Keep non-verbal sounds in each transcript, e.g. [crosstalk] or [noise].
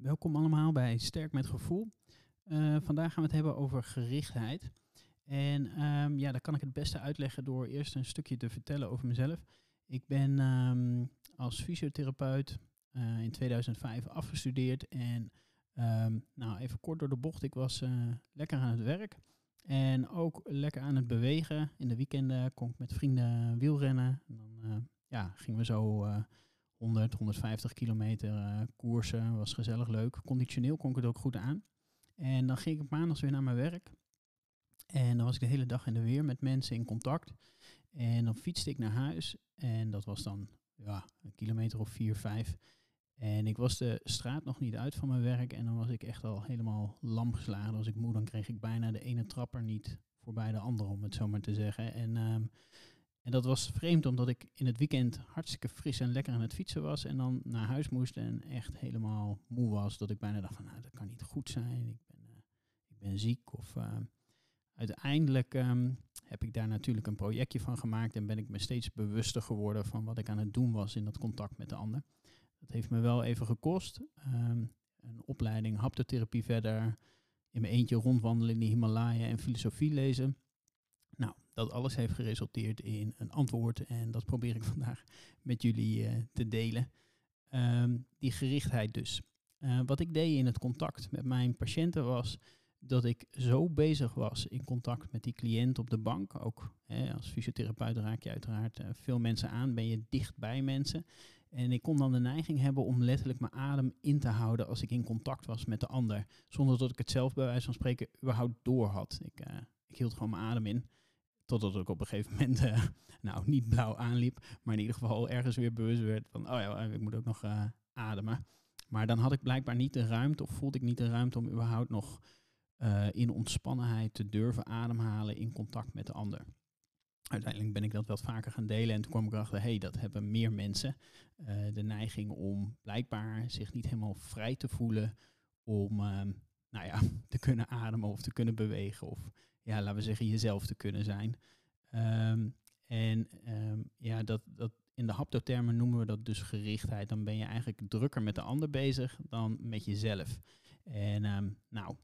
Welkom allemaal bij Sterk met Gevoel. Uh, vandaag gaan we het hebben over gerichtheid. En um, ja, dat kan ik het beste uitleggen door eerst een stukje te vertellen over mezelf. Ik ben um, als fysiotherapeut uh, in 2005 afgestudeerd. En um, nou, even kort door de bocht, ik was uh, lekker aan het werk. En ook lekker aan het bewegen. In de weekenden kon ik met vrienden wielrennen. En dan ja, gingen we zo 100, 150 kilometer uh, koersen. Was gezellig leuk. Conditioneel kon ik het ook goed aan. En dan ging ik maandags weer naar mijn werk. En dan was ik de hele dag in de weer met mensen in contact. En dan fietste ik naar huis. En dat was dan ja, een kilometer of vier, vijf. En ik was de straat nog niet uit van mijn werk. En dan was ik echt al helemaal lam geslagen. Ik moe, dan kreeg ik bijna de ene trapper niet voorbij de andere, om het zo maar te zeggen. En um, en dat was vreemd omdat ik in het weekend hartstikke fris en lekker aan het fietsen was. En dan naar huis moest en echt helemaal moe was. Dat ik bijna dacht van nou dat kan niet goed zijn. Ik ben, uh, ik ben ziek. Of uh, uiteindelijk um, heb ik daar natuurlijk een projectje van gemaakt. En ben ik me steeds bewuster geworden van wat ik aan het doen was in dat contact met de ander. Dat heeft me wel even gekost. Um, een opleiding haptotherapie verder. In mijn eentje rondwandelen in de Himalaya en filosofie lezen. Nou, dat alles heeft geresulteerd in een antwoord en dat probeer ik [laughs] vandaag met jullie uh, te delen. Um, die gerichtheid dus. Uh, wat ik deed in het contact met mijn patiënten was dat ik zo bezig was in contact met die cliënt op de bank. Ook hè, als fysiotherapeut raak je uiteraard uh, veel mensen aan, ben je dicht bij mensen. En ik kon dan de neiging hebben om letterlijk mijn adem in te houden als ik in contact was met de ander. Zonder dat ik het zelf bij wijze van spreken überhaupt door had. Ik, ik hield gewoon mijn adem in. Totdat ik op een gegeven moment, uh, [laughs] nou niet blauw aanliep, maar in ieder geval ergens weer bewust werd van, oh ja, ik moet ook nog uh, ademen. Maar dan had ik blijkbaar niet de ruimte, of voelde ik niet de ruimte om überhaupt nog uh, in ontspannenheid te durven ademhalen in contact met de ander. Uiteindelijk ben ik dat wat vaker gaan delen en toen kwam ik erachter, hey, dat hebben meer mensen. de neiging om blijkbaar zich niet helemaal vrij te voelen om, nou ja, [laughs] te kunnen ademen of te kunnen bewegen of ja, laten we zeggen, jezelf te kunnen zijn. Um, en um, ja, dat, dat in de haptotermen noemen we dat dus gerichtheid. Dan ben je eigenlijk drukker met de ander bezig dan met jezelf. En um, nou,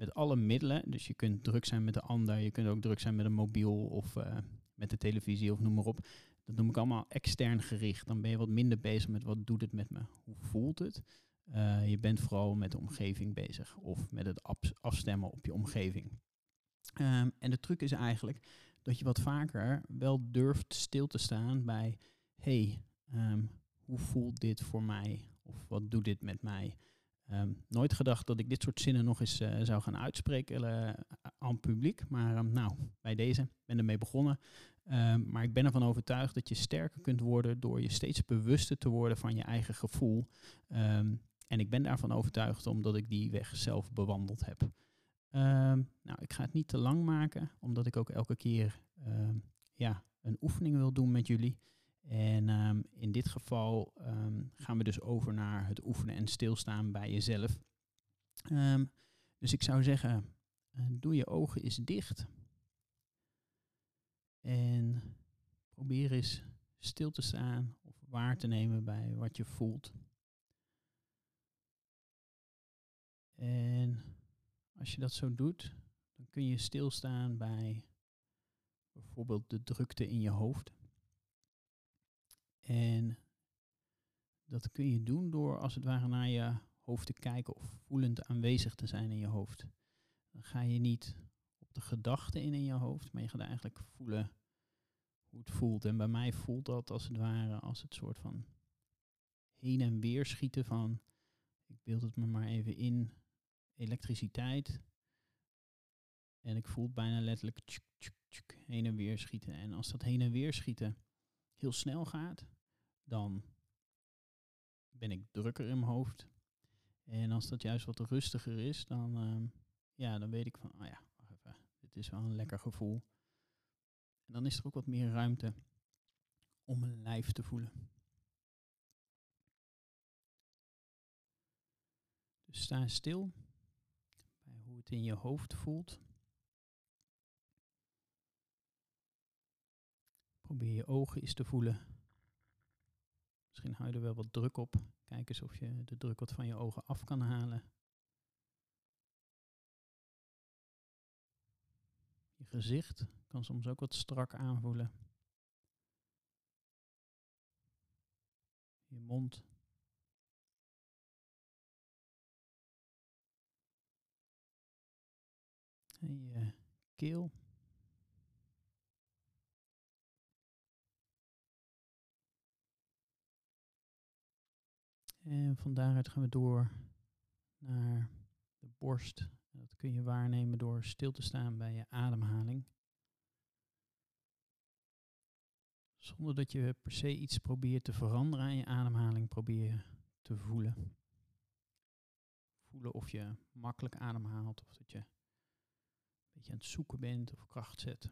met alle middelen, dus je kunt druk zijn met de ander, je kunt ook druk zijn met een mobiel of uh, met de televisie of noem maar op. Dat noem ik allemaal extern gericht. Dan ben je wat minder bezig met wat doet het met me, hoe voelt het. Uh, je bent vooral met de omgeving bezig of met het afstemmen op je omgeving. Um, en de truc is eigenlijk dat je wat vaker wel durft stil te staan bij, hey, um, hoe voelt dit voor mij? Of wat doet dit met mij? Um, nooit gedacht dat ik dit soort zinnen nog eens uh, zou gaan uitspreken uh, aan publiek. Maar nou, bij deze ben ermee begonnen. maar ik ben ervan overtuigd dat je sterker kunt worden door je steeds bewuster te worden van je eigen gevoel. En ik ben daarvan overtuigd omdat ik die weg zelf bewandeld heb. Um, nou, ik ga het niet te lang maken, omdat ik ook elke keer um, ja, een oefening wil doen met jullie. En um, in dit geval gaan we dus over naar het oefenen en stilstaan bij jezelf. dus ik zou zeggen, uh, doe je ogen eens dicht. En probeer eens stil te staan of waar te nemen bij wat je voelt. En als je dat zo doet, dan kun je stilstaan bij bijvoorbeeld de drukte in je hoofd. En dat kun je doen door als het ware naar je hoofd te kijken of voelend aanwezig te zijn in je hoofd. Dan ga je niet op de gedachten in in je hoofd, maar je gaat eigenlijk voelen hoe het voelt. En bij mij voelt dat als het ware als het soort van heen en weer schieten van, ik beeld het me maar even in, elektriciteit. En ik voel bijna letterlijk heen en weer schieten. En als dat heen en weer schieten heel snel gaat, dan ben ik drukker in mijn hoofd. En als dat juist wat rustiger is, dan, uh, ja, dan weet ik van, oh ja, wacht even, dit is wel een lekker gevoel. En dan is er ook wat meer ruimte om mijn lijf te voelen. Dus sta stil in je hoofd voelt. Probeer je ogen eens te voelen. Misschien hou je er wel wat druk op. Kijk eens of je de druk wat van je ogen af kan halen. Je gezicht kan soms ook wat strak aanvoelen. Je mond. En je keel. En van daaruit gaan we door naar de borst. Dat kun je waarnemen door stil te staan bij je ademhaling. Zonder dat je per se iets probeert te veranderen aan je ademhaling, probeer te voelen. Voelen of je makkelijk ademhaalt of dat je een beetje aan het zoeken bent of kracht zet.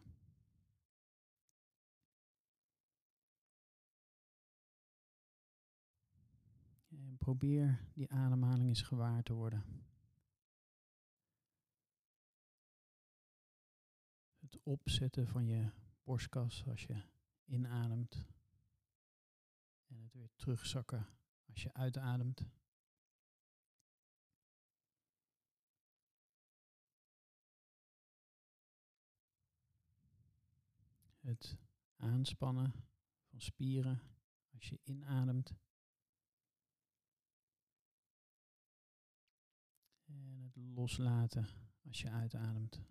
En probeer die ademhaling eens gewaar te worden. Het opzetten van je borstkas als je inademt. En het weer terugzakken als je uitademt. Het aanspannen van spieren als je inademt. En het loslaten als je uitademt.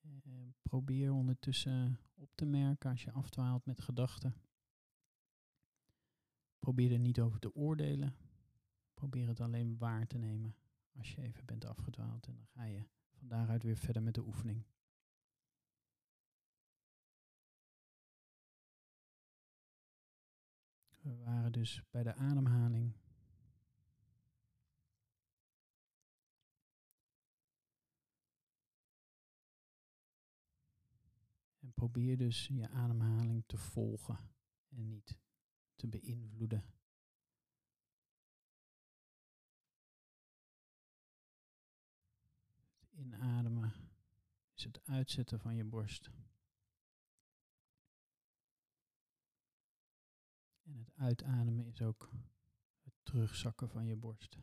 En probeer ondertussen op te merken als je afdwaalt met gedachten. Probeer er niet over te oordelen. Probeer het alleen waar te nemen als je even bent afgedwaald. En dan ga je van daaruit weer verder met de oefening. We waren dus bij de ademhaling. En probeer dus je ademhaling te volgen en niet te beïnvloeden. inademen is het uitzetten van je borst. En het uitademen is ook het terugzakken van je borst.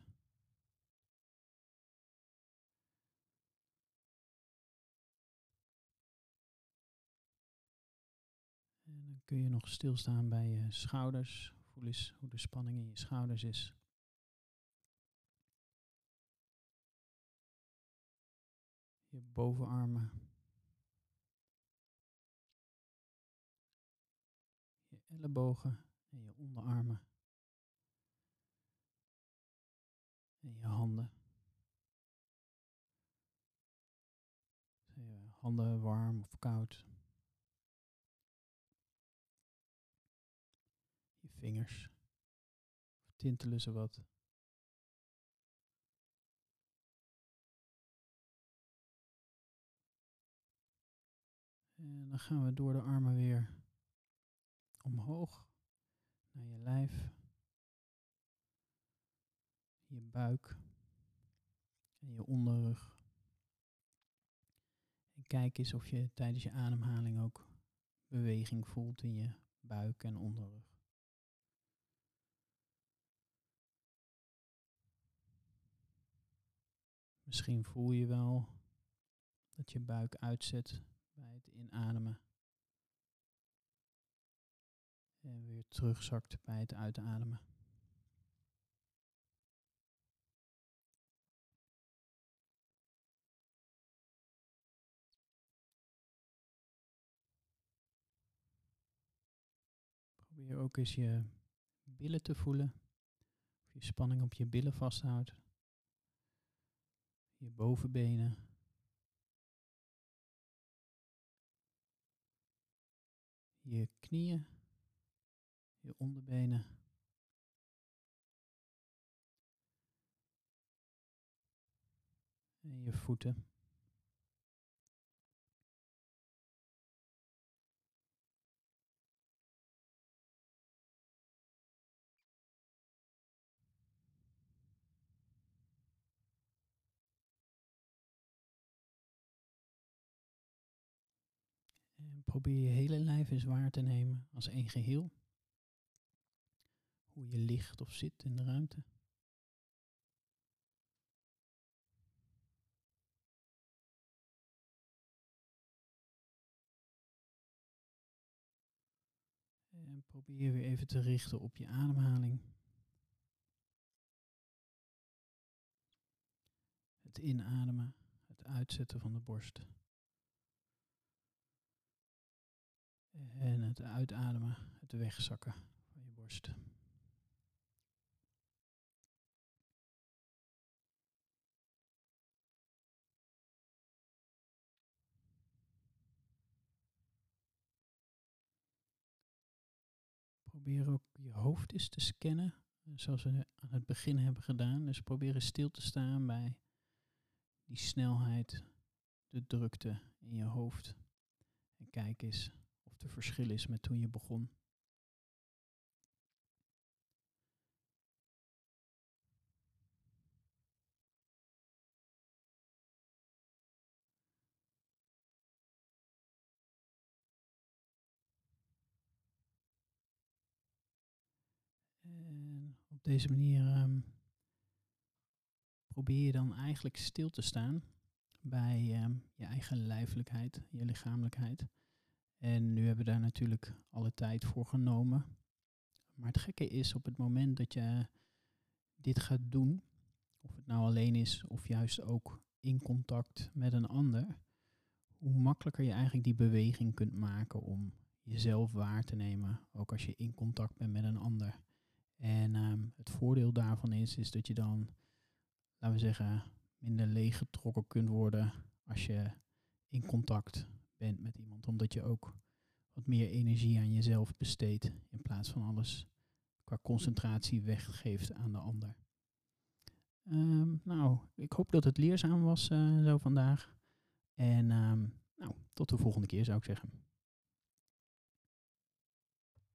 Dan kun je nog stilstaan bij je schouders. Voel eens hoe de spanning in je schouders is. je bovenarmen, je ellebogen en je onderarmen en je handen. Zijn je handen warm of koud? Vingers. Tintelen ze wat? En dan gaan we door de armen weer omhoog naar je lijf, je buik en je onderrug. En kijk eens of je tijdens je ademhaling ook beweging voelt in je buik en onderrug. Misschien voel je wel dat je buik uitzet bij het inademen. En weer terugzakt bij het uitademen. Probeer ook eens je billen te voelen. Of je spanning op je billen vasthoudt. Je bovenbenen. je knieën, je onderbenen. En je voeten. Probeer je hele lijf eens waar te nemen als één geheel. Hoe je ligt of zit in de ruimte. En probeer weer even te richten op je ademhaling. Het inademen, het uitzetten van de borst. En het uitademen, het wegzakken van je borst. Probeer ook je hoofd eens te scannen, zoals we aan het begin hebben gedaan. Dus probeer eens stil te staan bij die snelheid, de drukte in je hoofd. En kijk eens er verschil is met toen je begon. En op deze manier ehm, probeer je dan eigenlijk stil te staan bij ehm, je eigen lijfelijkheid, je lichamelijkheid. En nu hebben we daar natuurlijk alle tijd voor genomen. Maar het gekke is op het moment dat je dit gaat doen, of het nou alleen is of juist ook in contact met een ander, hoe makkelijker je eigenlijk die beweging kunt maken om jezelf waar te nemen, ook als je in contact bent met een ander. En ehm, het voordeel daarvan is, is dat je dan, laten we zeggen, minder leeggetrokken kunt worden als je in contact met iemand. Omdat je ook wat meer energie aan jezelf besteedt in plaats van alles qua concentratie weggeeft aan de ander. Ehm, nou, ik hoop dat het leerzaam was uh, zo vandaag. En um, nou, tot de volgende keer zou ik zeggen.